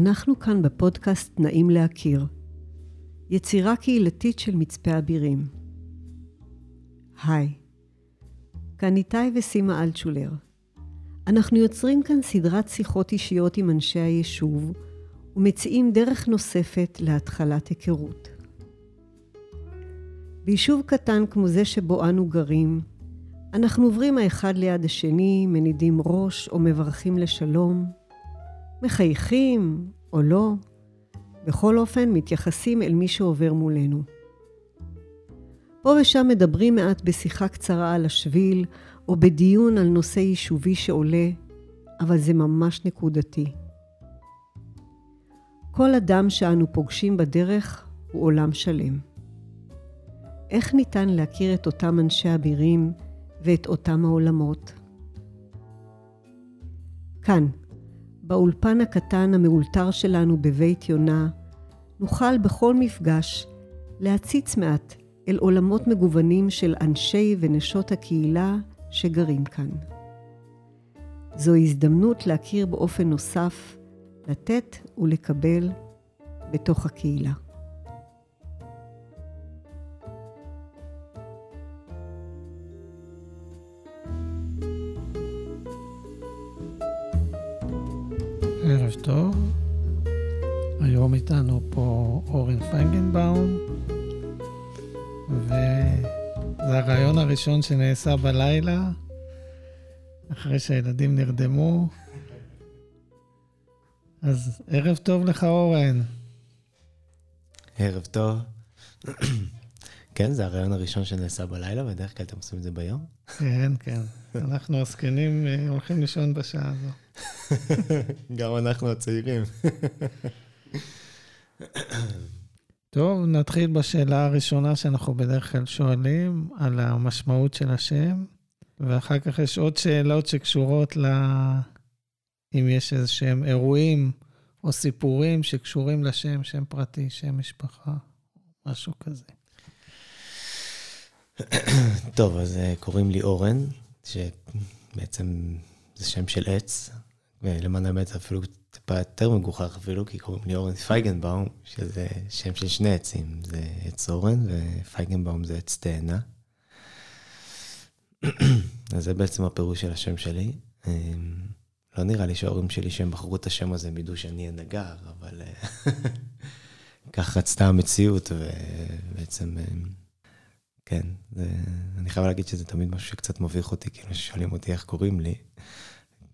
אנחנו כאן בפודקאסט נעים להכיר, יצירה קהילתית של מצפה אבירים. היי, כאן איתי וסימה אלטשולר. אנחנו יוצרים כאן סדרת שיחות אישיות עם אנשי היישוב, ומציעים דרך נוספת להתחלת היכרות. ביישוב קטן כמו זה שבו אנו גרים, אנחנו עוברים האחד ליד השני, מנידים ראש או מברכים לשלום, מחייכים או לא, בכל אופן מתייחסים אל מי שעובר מולנו. פה ושם מדברים מעט בשיחה קצרה על השביל, או בדיון על נושא יישובי שעולה, אבל זה ממש נקודתי. כל אדם שאנו פוגשים בדרך הוא עולם שלם. איך ניתן להכיר את אותם אנשי אבירים ואת אותם העולמות? כאן, באולפן הקטן המאולתר שלנו בבית יונה, נוכל בכל מפגש להציץ מעט אל עולמות מגוונים של אנשי ונשות הקהילה שגרים כאן. זו הזדמנות להכיר באופן נוסף, לתת ולקבל בתוך הקהילה. ערב טוב. היום איתנו פה אורן פיינגנבאום, וזה הרעיון הראשון שנעשה בלילה, אחרי שהילדים נרדמו. אז ערב טוב לך, אורן. ערב טוב. כן, זה הרעיון הראשון שנעשה בלילה, בדרך כלל אתם עושים את זה ביום? כן, כן. אנחנו הזקנים אה, הולכים לישון בשעה הזו. גם אנחנו הצעירים. טוב, נתחיל בשאלה הראשונה שאנחנו בדרך כלל שואלים, על המשמעות של השם, ואחר כך יש עוד שאלות שקשורות ל... אם יש איזה שהם אירועים או סיפורים שקשורים לשם, שם פרטי, שם משפחה, משהו כזה. טוב, אז אה, קוראים לי אורן, שבעצם זה שם של עץ, ולמען האמת אפילו טיפה יותר מגוחך אפילו, כי קוראים לי אורן פייגנבאום, שזה שם של שני עצים, זה עץ אורן, ופייגנבאום זה עץ תאנה. אז זה בעצם הפירוש של השם שלי. אמ, לא נראה לי שההורים שלי, שהם בחרו את השם הזה, הם ידעו שאני הנגר, אבל אה, כך רצתה המציאות, ובעצם, אמ, כן, זה, אני חייב להגיד שזה תמיד משהו שקצת מביך אותי, כאילו ששואלים אותי איך קוראים לי.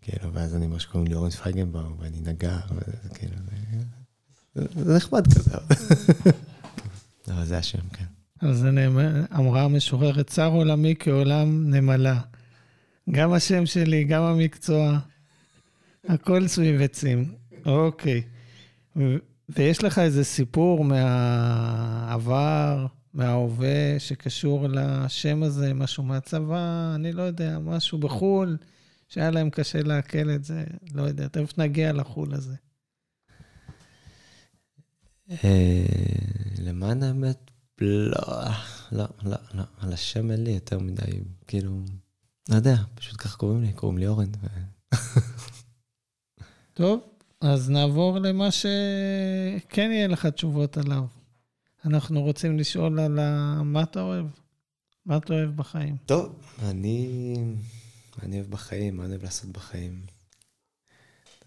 כאילו, ואז אני אומר שקוראים לי אורן פייגנבאום, ואני נגר, וזה כאילו, זה נחמד כזה. אבל זה השם, כן. אז זה נאמר, אמרה המשוררת, צר עולמי כעולם נמלה. גם השם שלי, גם המקצוע, הכל סביב עצים. אוקיי. ויש לך איזה סיפור מהעבר, מההווה, שקשור לשם הזה, משהו מהצבא, אני לא יודע, משהו בחו"ל. שהיה להם קשה לעכל את זה, לא יודע, תכף נגיע לחו"ל הזה. אה, למען האמת, לא, לא, לא, לא, על השם אין לי יותר מדי, כאילו, לא יודע, פשוט ככה קוראים לי, קוראים לי אורן. טוב, אז נעבור למה שכן יהיה לך תשובות עליו. אנחנו רוצים לשאול על מה אתה אוהב, מה אתה אוהב בחיים. טוב, אני... מה אני אוהב בחיים, מה אני אוהב לעשות בחיים.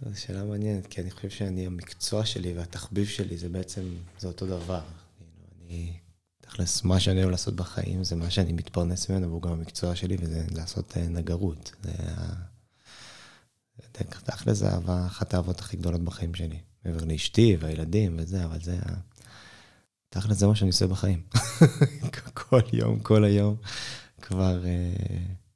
זו שאלה מעניינת, כי אני חושב שאני, המקצוע שלי והתחביב שלי זה בעצם, זה אותו דבר. כאילו, אני, תכלס, מה שאני אוהב לעשות בחיים זה מה שאני מתפרנס ממנו, והוא גם המקצוע שלי, וזה לעשות אה, נגרות. זה. תכלס זה אהבה, אחת האהבות הכי גדולות בחיים שלי. מעבר לאשתי והילדים וזה, אבל זה ה... תכלס זה מה שאני עושה בחיים. כל יום, כל היום, כבר... Uh...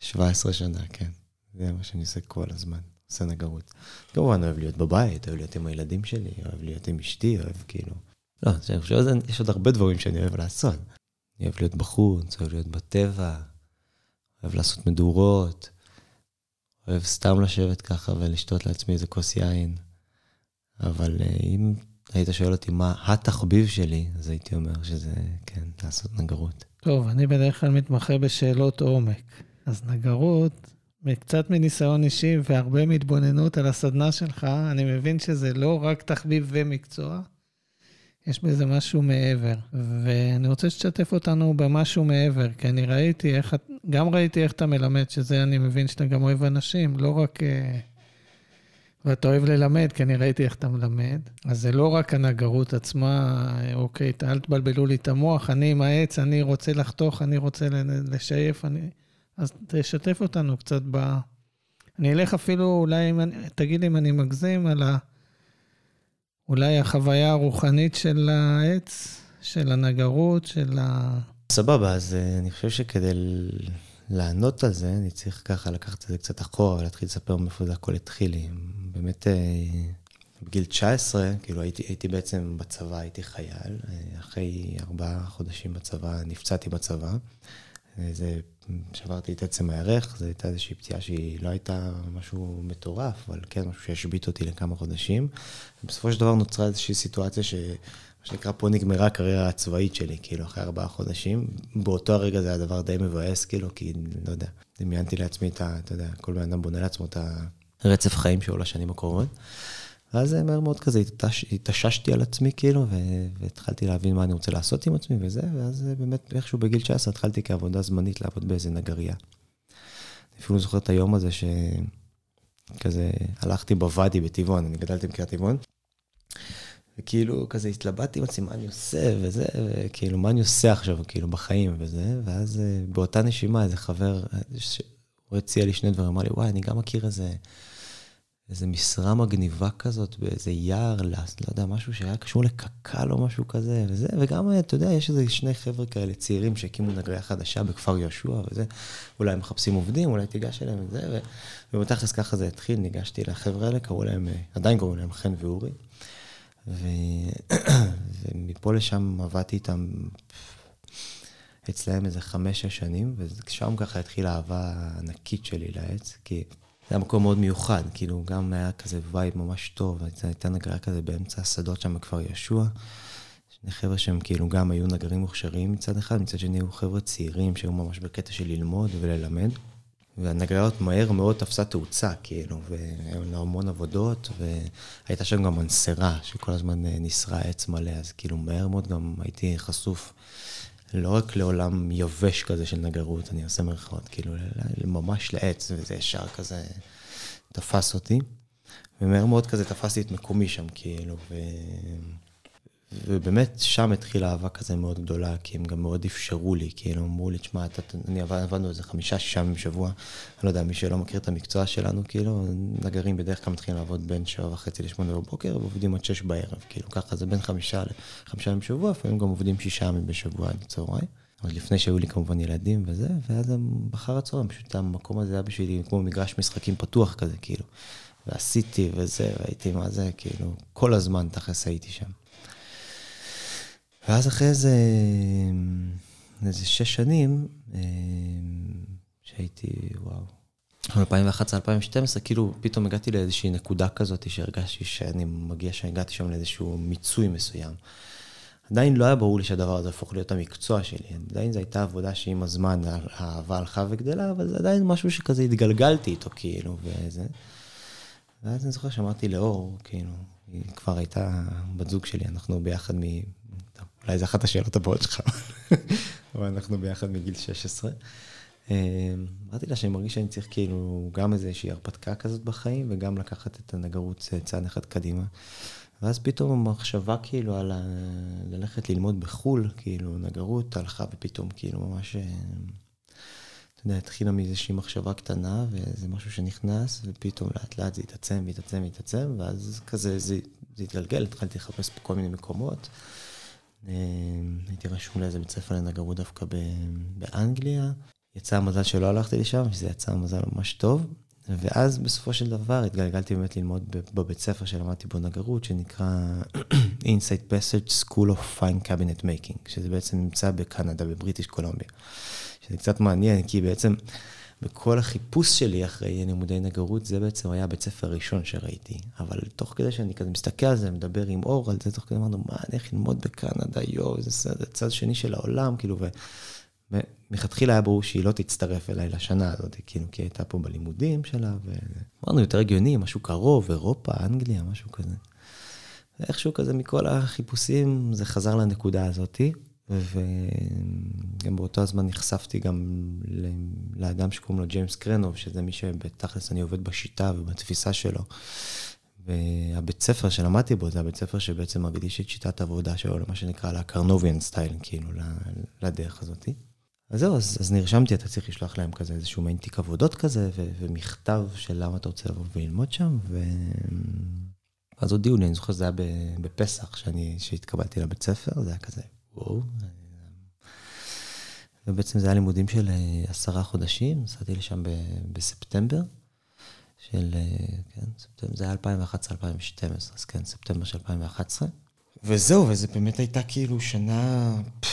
17 שנה, כן. זה מה שאני עושה כל הזמן, עושה נגרות. כמובן, אוהב להיות בבית, אוהב להיות עם הילדים שלי, אוהב להיות עם אשתי, אוהב כאילו... לא, אני חושב שיש עוד הרבה דברים שאני אוהב לעשות. אני אוהב להיות בחוץ, אוהב להיות בטבע, אוהב לעשות מדורות, אוהב סתם לשבת ככה ולשתות לעצמי איזה כוס יין. אבל אה, אם היית שואל אותי מה התחביב שלי, אז הייתי אומר שזה, כן, לעשות נגרות. טוב, אני בדרך כלל מתמחה בשאלות עומק. אז נגרות, מקצת מניסיון אישי והרבה מהתבוננות על הסדנה שלך, אני מבין שזה לא רק תחביב ומקצוע, יש בזה משהו מעבר. ואני רוצה שתשתף אותנו במשהו מעבר, כי אני ראיתי איך, גם ראיתי איך אתה מלמד, שזה אני מבין שאתה גם אוהב אנשים, לא רק... אה, ואתה אוהב ללמד, כי אני ראיתי איך אתה מלמד. אז זה לא רק הנגרות עצמה, אוקיי, אל תבלבלו לי את המוח, אני עם העץ, אני רוצה לחתוך, אני רוצה לשייף, אני... אז תשתף אותנו קצת ב... אני אלך אפילו, אולי, אם אני, תגיד אם אני מגזים, על ה... אולי החוויה הרוחנית של העץ, של הנגרות, של ה... סבבה, אז אה, אני חושב שכדי לענות על זה, אני צריך ככה לקחת את זה קצת אחורה ולהתחיל לספר מאיפה זה הכל התחיל לי. באמת, אה, בגיל 19, כאילו הייתי, הייתי בעצם בצבא, הייתי חייל. אה, אחרי ארבעה חודשים בצבא, נפצעתי בצבא. זה, שברתי את עצם הירך, זו הייתה איזושהי פציעה שהיא לא הייתה משהו מטורף, אבל כן משהו שהשבית אותי לכמה חודשים. ובסופו של דבר נוצרה איזושהי סיטואציה ש... מה שנקרא, פה נגמרה הקריירה הצבאית שלי, כאילו, אחרי ארבעה חודשים. באותו הרגע זה היה דבר די מבאס, כאילו, כי, לא יודע, דמיינתי לעצמי את ה... אתה יודע, כל בן אדם בונה לעצמו את הרצף חיים שלו לשנים הקרובות. ואז מהר מאוד כזה התש... התששתי על עצמי, כאילו. והתחלתי להבין מה אני רוצה לעשות עם עצמי וזה, ואז באמת איכשהו בגיל 19 התחלתי כעבודה זמנית לעבוד באיזה נגרייה. אני אפילו זוכר את היום הזה שכזה הלכתי בוואדי בטבעון, אני גדלתי בקריית טבעון. וכאילו, כזה התלבטתי עם עצמי, מה אני עושה, וזה, וכאילו, מה אני עושה עכשיו, כאילו, בחיים, וזה, ואז אה, באותה נשימה, איזה חבר, הוא הציע לי שני דברים, אמר לי, וואי, אני גם מכיר איזה, איזה משרה מגניבה כזאת באיזה יער, לא, לא יודע, משהו שהיה קשור לקק"ל או משהו כזה, וזה, וגם, אתה יודע, יש איזה שני חבר'ה כאלה צעירים שהקימו נגריה חדשה בכפר יהושע, וזה, אולי מחפשים עובדים, אולי תיגש אליהם וזה, ובתכלס ככה זה התחיל, ניגשתי לחבר'ה האלה, קראו להם, אה, עדיין קראו להם חן ואורי. ו... ומפה לשם עבדתי איתם אצלהם איזה חמש-שש שנים, ושם ככה התחילה האהבה הענקית שלי לעץ, כי היה מקום מאוד מיוחד, כאילו גם היה כזה וייב ממש טוב, הייתה נגרה כזה באמצע השדות שם בכפר יהושע. שני חבר'ה שהם כאילו גם היו נגרים מוכשרים מצד אחד, מצד שני היו חבר'ה צעירים שהיו ממש בקטע של ללמוד וללמד. והנגריות מהר מאוד תפסה תאוצה, כאילו, והיו לה המון עבודות, והייתה שם גם מנסרה, שכל הזמן אה, ניסרה עץ מלא, אז כאילו מהר מאוד גם הייתי חשוף לא רק לעולם יבש כזה של נגרות, אני עושה מרכאות, כאילו, ממש לעץ, וזה ישר כזה תפס אותי. ומהר מאוד כזה תפסתי את מקומי שם, כאילו, ו... ובאמת שם התחילה אהבה כזה מאוד גדולה, כי הם גם מאוד אפשרו לי, כאילו אמרו לי, תשמע, אני עבדנו איזה חמישה, שישה ימים בשבוע, אני לא יודע, מי שלא מכיר את המקצוע שלנו, כאילו, נגרים בדרך כלל מתחילים לעבוד בין שבע וחצי לשמונה בבוקר, ועובדים עד שש בערב, כאילו, ככה זה בין חמישה לחמישה ימים בשבוע, לפעמים גם עובדים שישה ימים בשבוע עד צהריים. עוד לפני שהיו לי כמובן ילדים וזה, ואז אחר הצהריים, פשוט המקום הזה היה בשבילי כמו מגרש משחקים פתוח כזה, כאילו. ועשיתי וזה, והייתי מה זה, כאילו, כל הזמן תכלס הייתי שם. ואז אחרי איזה, איזה שש שנים, אה, שהייתי, וואו, 2011-2012, כאילו פתאום הגעתי לאיזושהי נקודה כזאת שהרגשתי שאני מגיע, שהגעתי שם לאיזשהו מיצוי מסוים. עדיין לא היה ברור לי שהדבר הזה הפוך להיות המקצוע שלי. עדיין זו הייתה עבודה שעם הזמן האהבה הלכה וגדלה, אבל זה עדיין משהו שכזה התגלגלתי איתו, כאילו, וזה. ואז אני זוכר שאמרתי לאור, כאילו, היא כבר הייתה בת זוג שלי, אנחנו ביחד מ... אולי זו אחת השאלות הבאות שלך, אבל אנחנו ביחד מגיל 16. אמ, אמרתי לה שאני מרגיש שאני צריך כאילו גם איזושהי הרפתקה כזאת בחיים, וגם לקחת את הנגרות צעד אחד קדימה. ואז פתאום המחשבה כאילו על ה... ללכת ללמוד בחו"ל, כאילו נגרות, הלכה ופתאום כאילו ממש, אמ, אתה יודע, התחילה מאיזושהי מחשבה קטנה, וזה משהו שנכנס, ופתאום לאט לאט זה התעצם, והתעצם, והתעצם, ואז כזה זה, זה התגלגל, התחלתי לחפש בכל מיני מקומות. אמ, הייתי רשום לאיזה בית ספר לנגרות דווקא באנגליה. יצא המזל שלא הלכתי לשם, שזה יצא מזל ממש טוב. ואז בסופו של דבר התגלגלתי באמת ללמוד בבית ספר שלמדתי בו נגרות, שנקרא Inside Passage School of Fine Cabinet Making, שזה בעצם נמצא בקנדה, בבריטיש קולומביה. שזה קצת מעניין, כי בעצם בכל החיפוש שלי אחרי לימודי נגרות, זה בעצם היה הבית ספר הראשון שראיתי. אבל תוך כדי שאני כזה מסתכל על זה, מדבר עם אור על זה, תוך כדי אמרנו, מה, אני איך ללמוד בקנדה, יואו, זה צד שני של העולם, כאילו, מלכתחילה היה ברור שהיא לא תצטרף אליי לשנה הזאת, כאילו, כי היא הייתה פה בלימודים שלה, ואמרנו, יותר הגיוני, משהו קרוב, אירופה, אנגליה, משהו כזה. ואיכשהו כזה מכל החיפושים, זה חזר לנקודה הזאתי. וגם באותו הזמן נחשפתי גם לאדם שקוראים לו ג'יימס קרנוב, שזה מי שבתכלס אני עובד בשיטה ובתפיסה שלו. והבית ספר שלמדתי בו, זה הבית ספר שבעצם מקדיש את שיטת העבודה שלו למה שנקרא לקרנוביאן סטייל, כאילו, לדרך הזאת. אז זהו, אז, אז נרשמתי, אתה צריך לשלוח להם כזה איזשהו מעין תיק עבודות כזה, ו- ומכתב של למה אתה רוצה לבוא וללמוד שם, ו... אז הודיעו לי, אני זוכר שזה היה בפסח, שאני, שהתקבלתי לבית ספר, זה היה כזה, וואו. ובעצם זה היה לימודים של אה, עשרה חודשים, נסעתי לשם בספטמבר, של, אה, כן, ספטמבר, זה היה 2011-2012, אז כן, ספטמבר של 2011. וזהו, וזה באמת הייתה כאילו שנה פff,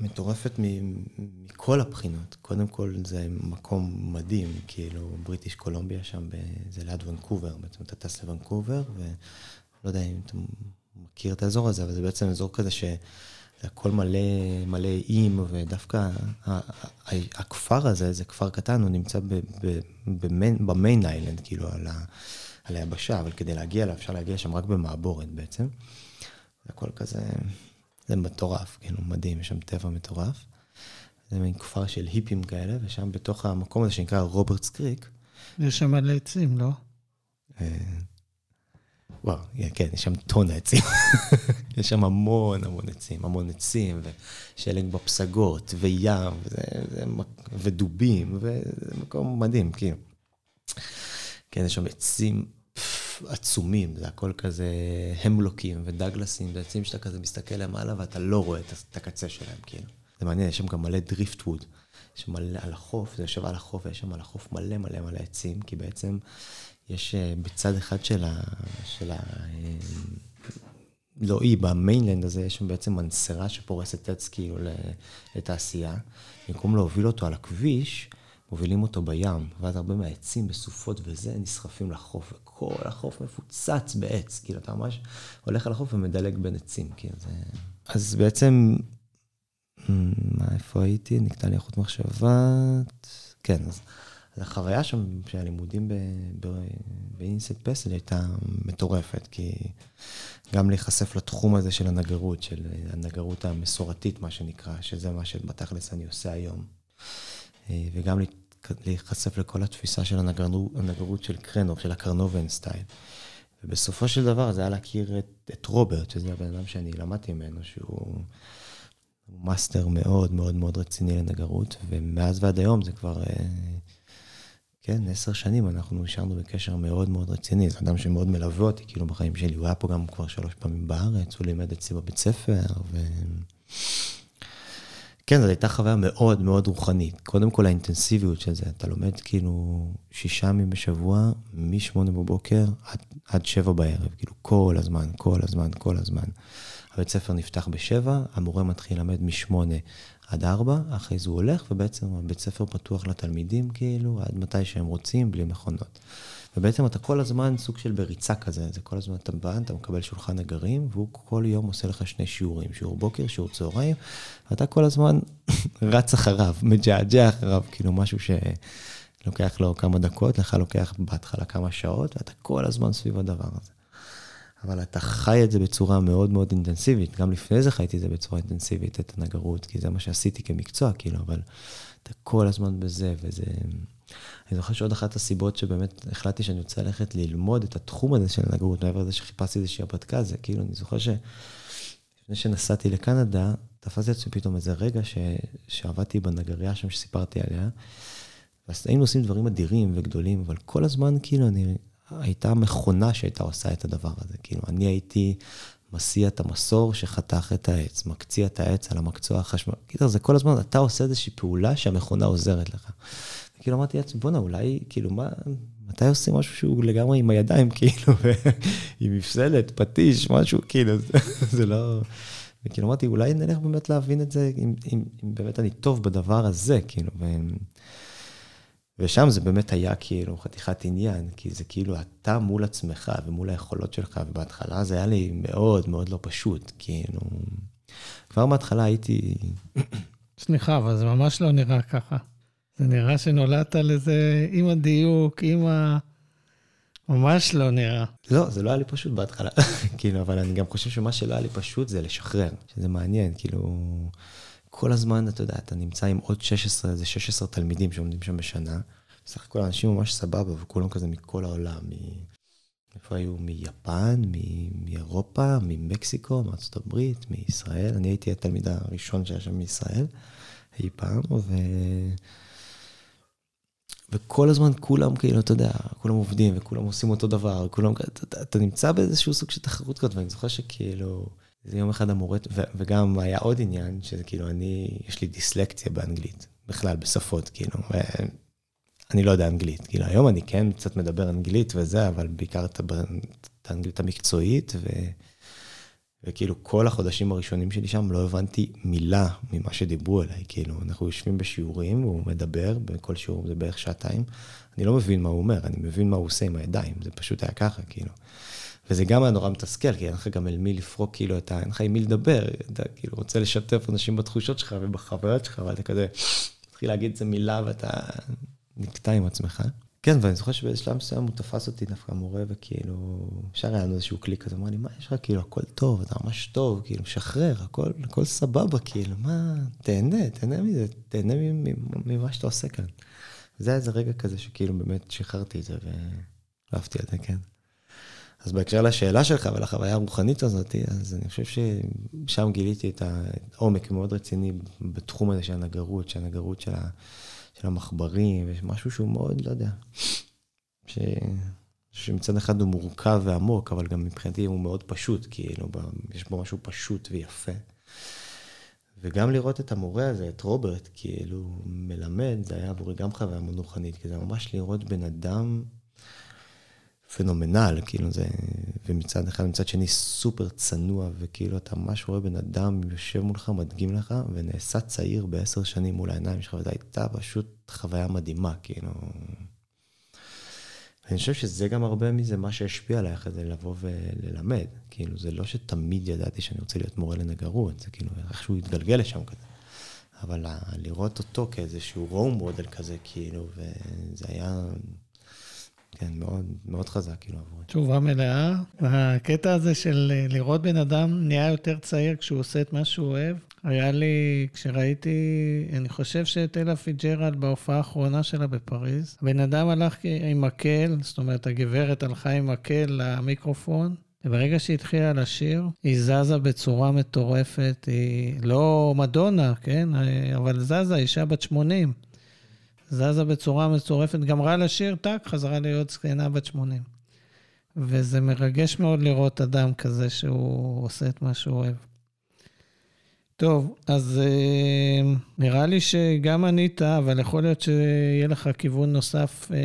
מטורפת מכל הבחינות. קודם כל, זה מקום מדהים, כאילו, בריטיש קולומביה שם, זה ליד ונקובר, בעצם אתה טס לוונקובר, ולא יודע אם אתה מכיר את האזור הזה, אבל זה בעצם אזור כזה ש... זה הכל מלא, מלא איים, ודווקא הכפר הזה, זה כפר קטן, הוא נמצא במיין איילנד, כאילו, על, ה, על היבשה, אבל כדי להגיע אליו, אפשר להגיע שם רק במעבורת בעצם. זה הכל כזה, זה מטורף, כאילו, מדהים, יש שם טבע מטורף. זה מין כפר של היפים כאלה, ושם בתוך המקום הזה שנקרא רוברטס קריק. יש שם מלא עצים, לא? וואו, כן, יש שם טון עצים. יש שם המון המון עצים, המון עצים, ושלג בפסגות, וים, וזה, זה, ודובים, וזה מקום מדהים, כאילו. כן, יש שם עצים עצומים, זה הכל כזה המלוקים ודגלסים, זה עצים שאתה כזה מסתכל למעלה ואתה לא רואה את הקצה שלהם, כאילו. זה מעניין, יש שם גם מלא דריפט ווד. יש מלא על החוף, זה יושב על החוף, ויש שם על החוף מלא מלא מלא עצים, כי בעצם יש אה, בצד אחד של ה... של ה... אה, לא אי, במיינלנד הזה יש שם בעצם מנסרה שפורסת עץ כאילו לתעשייה. במקום להוביל אותו על הכביש, מובילים אותו בים, ואז הרבה מהעצים בסופות וזה נסחפים לחוף, וכל החוף מפוצץ בעץ. כאילו, אתה ממש הולך על החוף ומדלג בין עצים, כאילו זה... אז בעצם, מה, איפה הייתי? נקטע לי איכות מחשבה. כן, אז... אז החוויה שם של הלימודים באינסט פסל הייתה מטורפת, כי גם להיחשף לתחום הזה של הנגרות, של הנגרות המסורתית, מה שנקרא, שזה מה שבתכלס אני עושה היום, אה, וגם להיחשף לכל התפיסה של הנגרות, הנגרות של קרנוב, של ה Krenovian style. ובסופו של דבר זה היה להכיר את, את רוברט, שזה הבן אדם שאני למדתי ממנו, שהוא מאסטר מאוד מאוד מאוד רציני לנגרות, ומאז ועד היום זה כבר... כן, עשר שנים אנחנו נשארנו בקשר מאוד מאוד רציני. זה אדם שמאוד מלווה אותי, כאילו, בחיים שלי. הוא היה פה גם כבר שלוש פעמים בארץ, הוא לימד אצלי בבית ספר, ו... כן, זו הייתה חוויה מאוד מאוד רוחנית. קודם כל האינטנסיביות של זה, אתה לומד כאילו שישה ימים בשבוע, משמונה בבוקר עד, עד שבע בערב, כאילו כל הזמן, כל הזמן, כל הזמן. הבית ספר נפתח בשבע, המורה מתחיל ללמד משמונה עד ארבע, אחרי זה הוא הולך, ובעצם הבית ספר פתוח לתלמידים, כאילו, עד מתי שהם רוצים, בלי מכונות. ובעצם אתה כל הזמן סוג של בריצה כזה, זה כל הזמן אתה בא, אתה מקבל שולחן נגרים, והוא כל יום עושה לך שני שיעורים, שיעור בוקר, שיעור צהריים, ואתה כל הזמן רץ אחריו, מג'עג'ע אחריו, כאילו משהו שלוקח לו כמה דקות, לך לוקח בהתחלה כמה שעות, ואתה כל הזמן סביב הדבר הזה. אבל אתה חי את זה בצורה מאוד מאוד אינטנסיבית. גם לפני זה חייתי את זה בצורה אינטנסיבית, את הנגרות, כי זה מה שעשיתי כמקצוע, כאילו, אבל אתה כל הזמן בזה, וזה... אני זוכר שעוד אחת הסיבות שבאמת החלטתי שאני רוצה ללכת ללמוד את התחום הזה של הנגרות, מעבר לזה שחיפשתי איזושהי הרפתקה, זה כאילו, אני זוכר שלפני שנסעתי לקנדה, תפסתי עצמי פתאום איזה רגע ש... שעבדתי בנגריה שם שסיפרתי עליה, ואז היינו עושים דברים אדירים וגדולים, אבל כל הזמן כאילו אני הייתה מכונה שהייתה עושה את הדבר הזה. כאילו, אני הייתי מסיע את המסור שחתך את העץ, מקציע את העץ על המקצוע החשמל. כאילו, זה כל הזמן, אתה עושה איזושהי פעולה שהמכונה עוזרת לך. כאילו, אמרתי לעצמי, בואנה, אולי, כאילו, מה, מתי עושים משהו שהוא לגמרי עם הידיים, כאילו, עם מפסלת, פטיש, משהו, כאילו, זה, זה לא... וכאילו, אמרתי, אולי נלך באמת להבין את זה, אם, אם, אם באמת אני טוב בדבר הזה, כאילו, ו... ושם זה באמת היה כאילו חתיכת עניין, כי זה כאילו אתה מול עצמך ומול היכולות שלך, ובהתחלה זה היה לי מאוד מאוד לא פשוט, כאילו... כבר מההתחלה הייתי... סליחה, אבל זה ממש לא נראה ככה. זה נראה שנולדת לזה עם הדיוק, עם ה... ממש לא נראה. לא, זה לא היה לי פשוט בהתחלה, כאילו, אבל אני גם חושב שמה שלא היה לי פשוט זה לשחרר, שזה מעניין, כאילו, כל הזמן, אתה יודע, אתה נמצא עם עוד 16, זה 16 תלמידים שעומדים שם בשנה, בסך הכל אנשים ממש סבבה, וכולם כזה מכל העולם, מ... איפה היו? מיפן, מ... מאירופה, ממקסיקו, מארצות הברית, מישראל. אני הייתי התלמיד הראשון שהיה שם מישראל אי פעם, ו... וכל הזמן כולם, כאילו, אתה יודע, כולם עובדים וכולם עושים אותו דבר, כולם, אתה, אתה נמצא באיזשהו סוג של תחרות כזאת, ואני זוכר שכאילו, זה יום אחד המורה, וגם היה עוד עניין, שזה כאילו, אני, יש לי דיסלקציה באנגלית, בכלל, בשפות, כאילו, ואני לא יודע אנגלית. כאילו, היום אני כן קצת מדבר אנגלית וזה, אבל בעיקר את האנגלית המקצועית, ו... וכאילו כל החודשים הראשונים שלי שם לא הבנתי מילה ממה שדיברו אליי, כאילו, אנחנו יושבים בשיעורים, הוא מדבר, בכל שיעור זה בערך שעתיים, אני לא מבין מה הוא אומר, אני מבין מה הוא עושה עם הידיים, זה פשוט היה ככה, כאילו. וזה גם היה נורא מתסכל, כי אין לך גם אל מי לפרוק, כאילו, אתה, אין לך עם מי לדבר, אתה כאילו רוצה לשתף אנשים בתחושות שלך ובחוויות שלך, ואתה כזה, מתחיל להגיד איזה מילה ואתה נקטע עם עצמך. כן, ואני זוכר שבאיזה שלב מסוים הוא תפס אותי דווקא מורה, וכאילו, אפשר היה לנו איזשהו קליק כזה, אמר לי, מה יש לך, כאילו, הכל טוב, אתה ממש טוב, כאילו, שחרר, הכל, הכל סבבה, כאילו, מה, תהנה, תהנה מזה, תהנה ממה שאתה עושה כאן. זה היה איזה רגע כזה שכאילו באמת שחררתי את זה, ואהבתי את זה, כן. אז בהקשר לשאלה שלך ולחוויה הרוחנית הזאת, אז אני חושב ששם גיליתי את העומק מאוד רציני בתחום הזה של הנגרות, של הנגרות של ה... של המחברים, ויש משהו שהוא מאוד, לא יודע, ש... שמצד אחד הוא מורכב ועמוק, אבל גם מבחינתי הוא מאוד פשוט, כאילו, יש בו משהו פשוט ויפה. וגם לראות את המורה הזה, את רוברט, כאילו, מלמד, זה היה עבורי גם חוויה מאוד רוחנית, כי זה ממש לראות בן אדם פנומנל, כאילו זה, ומצד אחד, מצד שני סופר צנוע, וכאילו אתה ממש רואה בן אדם יושב מולך, מדגים לך, ונעשה צעיר בעשר שנים מול העיניים שלך, וזו הייתה פשוט חוויה מדהימה, כאילו. אני חושב שזה גם הרבה מזה מה שהשפיע עליי אחרי זה לבוא וללמד. כאילו, זה לא שתמיד ידעתי שאני רוצה להיות מורה לנגרות, זה כאילו איכשהו התגלגל לשם כזה. אבל לראות אותו כאיזשהו רום מודל כזה, כאילו, וזה היה כן, מאוד, מאוד חזק, כאילו, עבורי. תשובה מלאה. הקטע הזה של אה, לראות בן אדם נהיה יותר צעיר כשהוא עושה את מה שהוא אוהב, היה לי, כשראיתי, אני חושב שאת אלה פיג'רלד בהופעה האחרונה שלה בפריז, הבן אדם הלך עם מקל, זאת אומרת, הגברת הלכה עם מקל למיקרופון, וברגע שהיא התחילה לשיר, היא זזה בצורה מטורפת, היא לא מדונה, כן? אבל זזה, אישה בת 80. זזה בצורה מצורפת, גמרה לשיר, טאק, חזרה להיות זקנה בת 80. וזה מרגש מאוד לראות אדם כזה שהוא עושה את מה שהוא אוהב. טוב, אז אה, נראה לי שגם ענית, אבל יכול להיות שיהיה לך כיוון נוסף אה,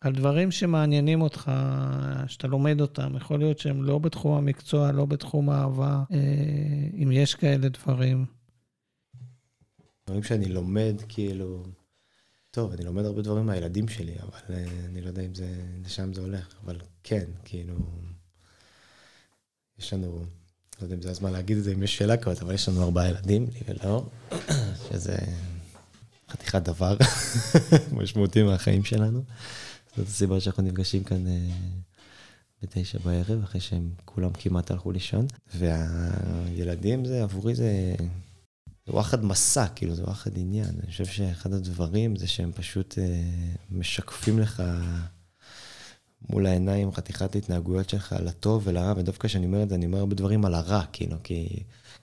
על דברים שמעניינים אותך, שאתה לומד אותם. יכול להיות שהם לא בתחום המקצוע, לא בתחום האהבה, אה, אם יש כאלה דברים. דברים שאני לומד, כאילו, טוב, אני לומד הרבה דברים מהילדים שלי, אבל uh, אני לא יודע אם זה, לשם זה הולך, אבל כן, כאילו, יש לנו, לא יודע אם זה הזמן להגיד את זה, אם יש שאלה כזאת, אבל יש לנו ארבעה ילדים, לי ולאור, שזה חתיכת דבר משמעותי מהחיים שלנו. זאת הסיבה שאנחנו נפגשים כאן uh, בתשע בערב, אחרי שהם כולם כמעט הלכו לישון. והילדים זה, עבורי זה... זה וואחד מסע, כאילו, זה וואחד עניין. אני חושב שאחד הדברים זה שהם פשוט אה, משקפים לך מול העיניים חתיכת התנהגויות שלך לטוב ולרע, ודווקא כשאני אומר את זה, אני אומר הרבה דברים על הרע, כאילו, כי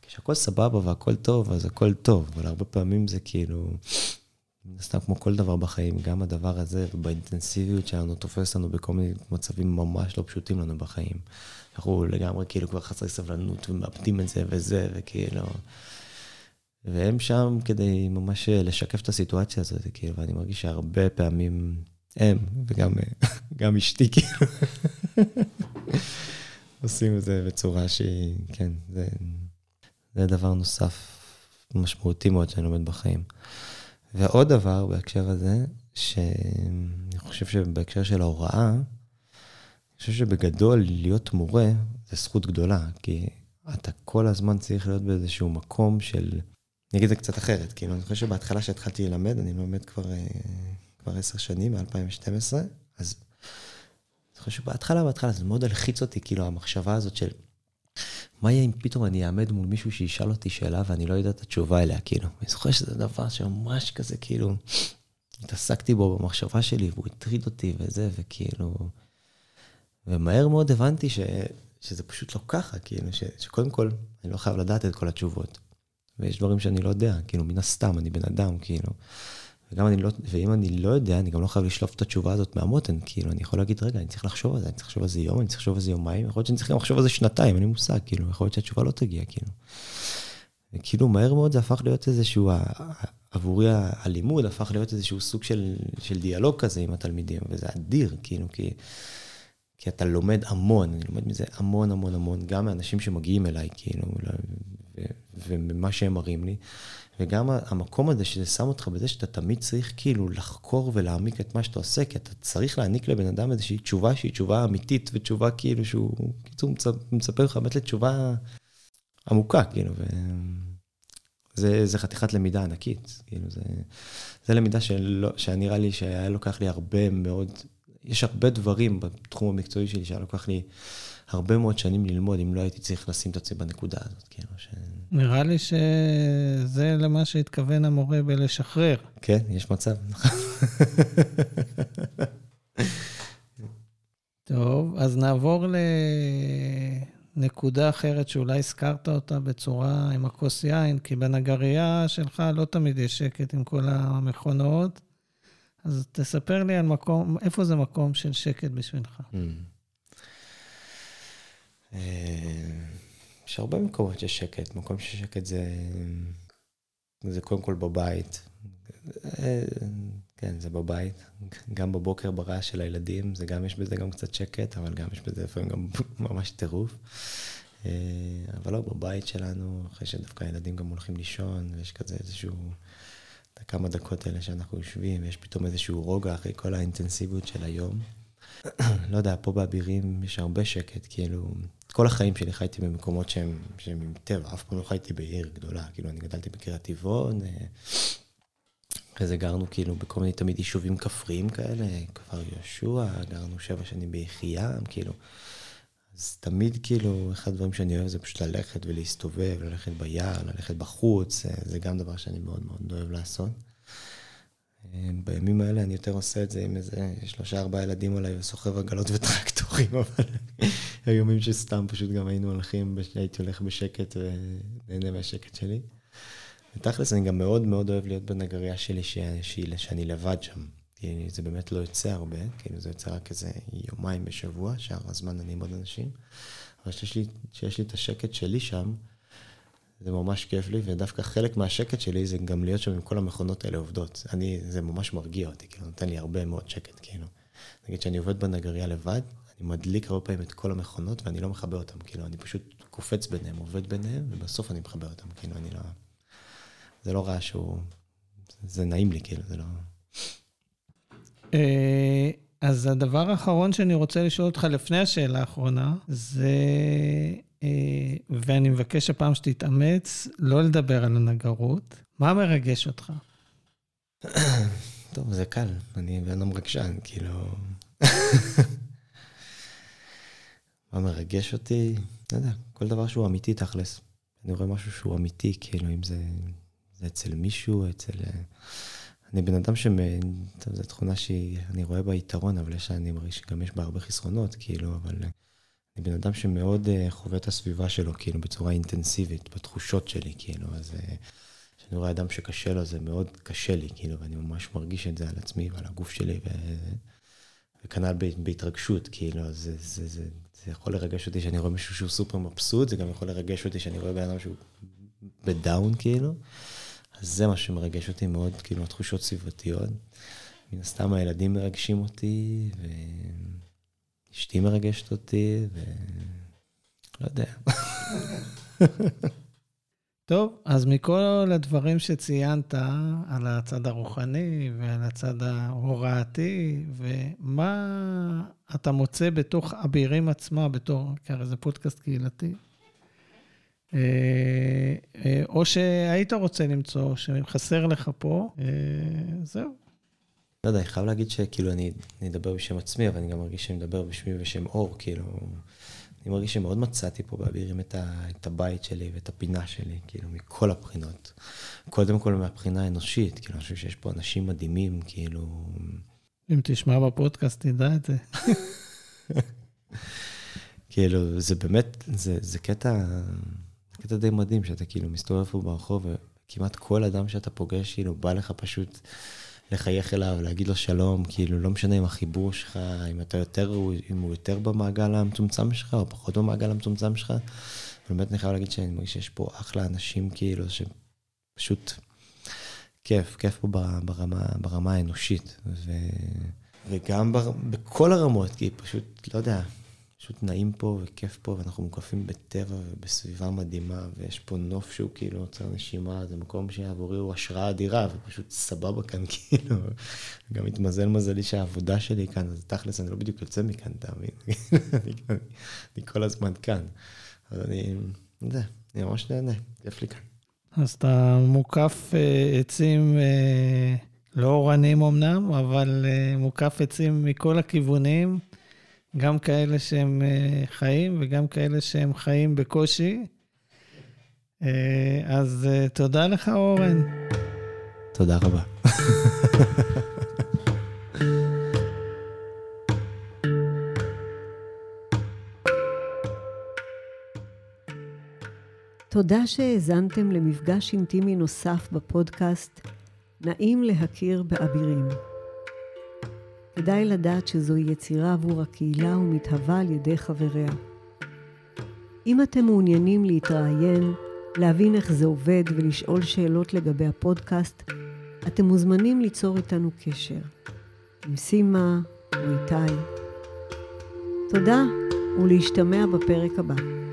כשהכול סבבה והכול טוב, אז הכל טוב, אבל הרבה פעמים זה כאילו, סתם כמו כל דבר בחיים, גם הדבר הזה, ובאינטנסיביות שלנו תופס לנו בכל מיני מצבים ממש לא פשוטים לנו בחיים. אנחנו לגמרי כאילו כבר חסרי סבלנות ומאבדים את זה וזה, וכאילו... והם שם כדי ממש לשקף את הסיטואציה הזאת, כאילו, ואני מרגיש שהרבה פעמים הם, וגם גם אשתי, כאילו, עושים את זה בצורה שהיא, כן, זה, זה דבר נוסף משמעותי מאוד שאני לומד בחיים. ועוד דבר בהקשר הזה, שאני חושב שבהקשר של ההוראה, אני חושב שבגדול להיות מורה זה זכות גדולה, כי אתה כל הזמן צריך להיות באיזשהו מקום של אני אגיד את זה קצת אחרת, כאילו, אני חושב שבהתחלה שהתחלתי ללמד, אני לומד כבר, אה, כבר עשר שנים, מ-2012, אז אני חושב שבהתחלה, בהתחלה, זה מאוד הלחיץ אותי, כאילו, המחשבה הזאת של, מה יהיה אם פתאום אני אעמד מול מישהו שישאל אותי שאלה ואני לא יודע את התשובה אליה, כאילו. אני זוכר שזה דבר שממש כזה, כאילו, התעסקתי בו במחשבה שלי, והוא הטריד אותי וזה, וכאילו... ומהר מאוד הבנתי ש, שזה פשוט לא ככה, כאילו, ש, שקודם כל, אני לא חייב לדעת את כל התשובות. ויש דברים שאני לא יודע, כאילו, מן הסתם, אני בן אדם, כאילו. וגם אני לא, ואם אני לא יודע, אני גם לא חייב לשלוף את התשובה הזאת מהמותן, כאילו, אני יכול להגיד, רגע, אני צריך לחשוב על זה, אני צריך לחשוב על זה יום, אני צריך לחשוב על זה יומיים, יכול להיות שאני צריך גם לחשוב על זה שנתיים, אין לי מושג, כאילו, יכול להיות שהתשובה לא תגיע, כאילו. וכאילו, מהר מאוד זה הפך להיות איזשהו, עבורי הלימוד הפך להיות איזשהו סוג של, של דיאלוג כזה עם התלמידים, וזה אדיר, כאילו, כי, כי אתה לומד המון, אני לומד מזה המון המון המון, גם מאנשים שמגיעים אליי, כאילו, וממה שהם מראים לי. וגם המקום הזה שזה שם אותך בזה שאתה תמיד צריך כאילו לחקור ולהעמיק את מה שאתה עושה, כי אתה צריך להעניק לבן אדם איזושהי תשובה שהיא תשובה אמיתית, ותשובה כאילו שהוא, קיצור, מצפה לך באמת לתשובה עמוקה, כאילו, וזה חתיכת למידה ענקית, כאילו, זה, זה למידה שלא, שנראה לי שהיה לוקח לי הרבה מאוד, יש הרבה דברים בתחום המקצועי שלי שהיה לוקח לי הרבה מאוד שנים ללמוד, אם לא הייתי צריך לשים את עצמי בנקודה הזאת, כאילו, ש... נראה לי שזה למה שהתכוון המורה בלשחרר. כן, יש מצב. טוב, אז נעבור לנקודה אחרת שאולי הזכרת אותה בצורה עם הכוס יין, כי בנגרייה שלך לא תמיד יש שקט עם כל המכונות. אז תספר לי על מקום, איפה זה מקום של שקט בשבילך? Mm. יש הרבה מקומות שיש שקט. מקום שיש שקט זה, זה קודם כל בבית. כן, זה בבית. גם בבוקר ברעש של הילדים, זה גם, יש בזה גם קצת שקט, אבל גם יש בזה לפעמים גם ממש טירוף. אבל לא, בבית שלנו, אחרי שדווקא הילדים גם הולכים לישון, ויש כזה איזשהו, את הכמה דקות האלה שאנחנו יושבים, ויש פתאום איזשהו רוגע אחרי כל האינטנסיביות של היום. לא יודע, פה באבירים יש הרבה שקט, כאילו, כל החיים שלי חייתי במקומות שהם, שהם עם טבע, אף פעם לא חייתי בעיר גדולה, כאילו, אני גדלתי בקריית טבעון, אה, אחרי זה גרנו כאילו בכל מיני תמיד יישובים כפריים כאלה, כפר יהושע, גרנו שבע שנים ביחיעם, כאילו. אז תמיד כאילו, אחד הדברים שאני אוהב זה פשוט ללכת ולהסתובב, ללכת ביער, ללכת בחוץ, אה, זה גם דבר שאני מאוד מאוד אוהב לעשות. בימים האלה אני יותר עושה את זה עם איזה שלושה ארבעה ילדים עליי וסוחב עגלות וטרקטורים, אבל היו ימים שסתם פשוט גם היינו הולכים, הייתי הולך בשקט ונהנה מהשקט שלי. ותכלס אני גם מאוד מאוד אוהב להיות בנגריה שלי ש... שאני לבד שם. כי זה באמת לא יוצא הרבה, כאילו זה יוצא רק איזה יומיים בשבוע, שאר הזמן אני עם עוד אנשים. אבל שיש לי, לי את השקט שלי שם, זה ממש כיף לי, ודווקא חלק מהשקט שלי זה גם להיות שם עם כל המכונות האלה עובדות. אני, זה ממש מרגיע אותי, כאילו, נותן לי הרבה מאוד שקט, כאילו. נגיד שאני עובד בנגריה לבד, אני מדליק הרבה פעמים את כל המכונות ואני לא מכבה אותן, כאילו, אני פשוט קופץ ביניהם, עובד ביניהם, ובסוף אני מכבה אותן, כאילו, אני לא... זה לא רעש שהוא... זה נעים לי, כאילו, זה לא... אה, אז הדבר האחרון שאני רוצה לשאול אותך לפני השאלה האחרונה, זה אה, ואני מבקש הפעם שתתאמץ לא לדבר על הנגרות. מה מרגש אותך? טוב, זה קל, אני בן אדם רגשן, כאילו... מה מרגש אותי? לא יודע, כל דבר שהוא אמיתי תכלס. אני רואה משהו שהוא אמיתי, כאילו, אם זה, זה אצל מישהו, אצל... אני בן אדם ש... זו תכונה שאני רואה בה יתרון, אבל יש, אני מרגיש שגם יש בה הרבה חסרונות, כאילו, אבל אני בן אדם שמאוד uh, חווה את הסביבה שלו, כאילו, בצורה אינטנסיבית, בתחושות שלי, כאילו, אז uh, כשאני רואה אדם שקשה לו, זה מאוד קשה לי, כאילו, ואני ממש מרגיש את זה על עצמי ועל הגוף שלי, ו... וכנ"ל בהתרגשות, כאילו, זה, זה, זה, זה יכול לרגש אותי שאני רואה מישהו שהוא סופר מבסוט, זה גם יכול לרגש אותי שאני רואה בן אדם שהוא בדאון, כאילו. אז זה מה שמרגש אותי מאוד, כאילו, התחושות סביבתיות. מן הסתם הילדים מרגשים אותי, ו... אשתי מרגשת אותי, ו... לא יודע. טוב, אז מכל הדברים שציינת על הצד הרוחני ועל הצד ההוראתי, ומה אתה מוצא בתוך אבירים עצמה, בתור, כי הרי זה פודקאסט קהילתי, או שהיית רוצה למצוא, או שחסר לך פה, אה, זהו. לא יודע, אני חייב להגיד שכאילו אני, אני אדבר בשם עצמי, אבל אני גם מרגיש שאני מדבר בשמי ובשם אור, כאילו, אני מרגיש שמאוד מצאתי פה באבירים את, ה, את הבית שלי ואת הפינה שלי, כאילו, מכל הבחינות. קודם כל מהבחינה האנושית, כאילו, אני חושב שיש פה אנשים מדהימים, כאילו... אם תשמע בפודקאסט, תדע את זה. כאילו, זה באמת, זה, זה קטע, קטע די מדהים, שאתה כאילו מסתובב פה ברחוב, וכמעט כל אדם שאתה פוגש, כאילו, בא לך פשוט לחייך אליו, להגיד לו שלום, כאילו, לא משנה אם החיבור שלך, אם אתה יותר, אם הוא יותר במעגל המצומצם שלך, או פחות במעגל המצומצם שלך. באמת אני חייב להגיד שאני מרגיש שיש פה אחלה אנשים, כאילו, שפשוט כיף, כיף פה ברמה, ברמה האנושית. ו... וגם בר... בכל הרמות, כי פשוט, לא יודע, פשוט נעים פה וכיף פה, ואנחנו מוקפים בטבע ובסביבה מדהימה, ויש פה נוף שהוא כאילו עוצר נשימה, זה מקום שעבורי הוא השראה אדירה, ופשוט סבבה כאן, כאילו. גם התמזל מזלי שהעבודה שלי כאן, אז תכלס, אני לא בדיוק יוצא מכאן, אתה מבין? אני, אני, אני כל הזמן כאן. אז אני, יודע, אני ממש נהנה, כיף לי כאן. אז אתה מוקף uh, עצים, uh, לא אורנים אמנם, אבל uh, מוקף עצים מכל הכיוונים. גם כאלה שהם אה, חיים וגם כאלה שהם חיים בקושי. אה, אז אה, תודה לך, אורן. תודה רבה. תודה שהאזנתם למפגש אינטימי נוסף בפודקאסט נעים להכיר באבירים. כדאי לדעת שזוהי יצירה עבור הקהילה ומתהווה על ידי חבריה. אם אתם מעוניינים להתראיין, להבין איך זה עובד ולשאול שאלות לגבי הפודקאסט, אתם מוזמנים ליצור איתנו קשר. עם סימה או איתי. תודה ולהשתמע בפרק הבא.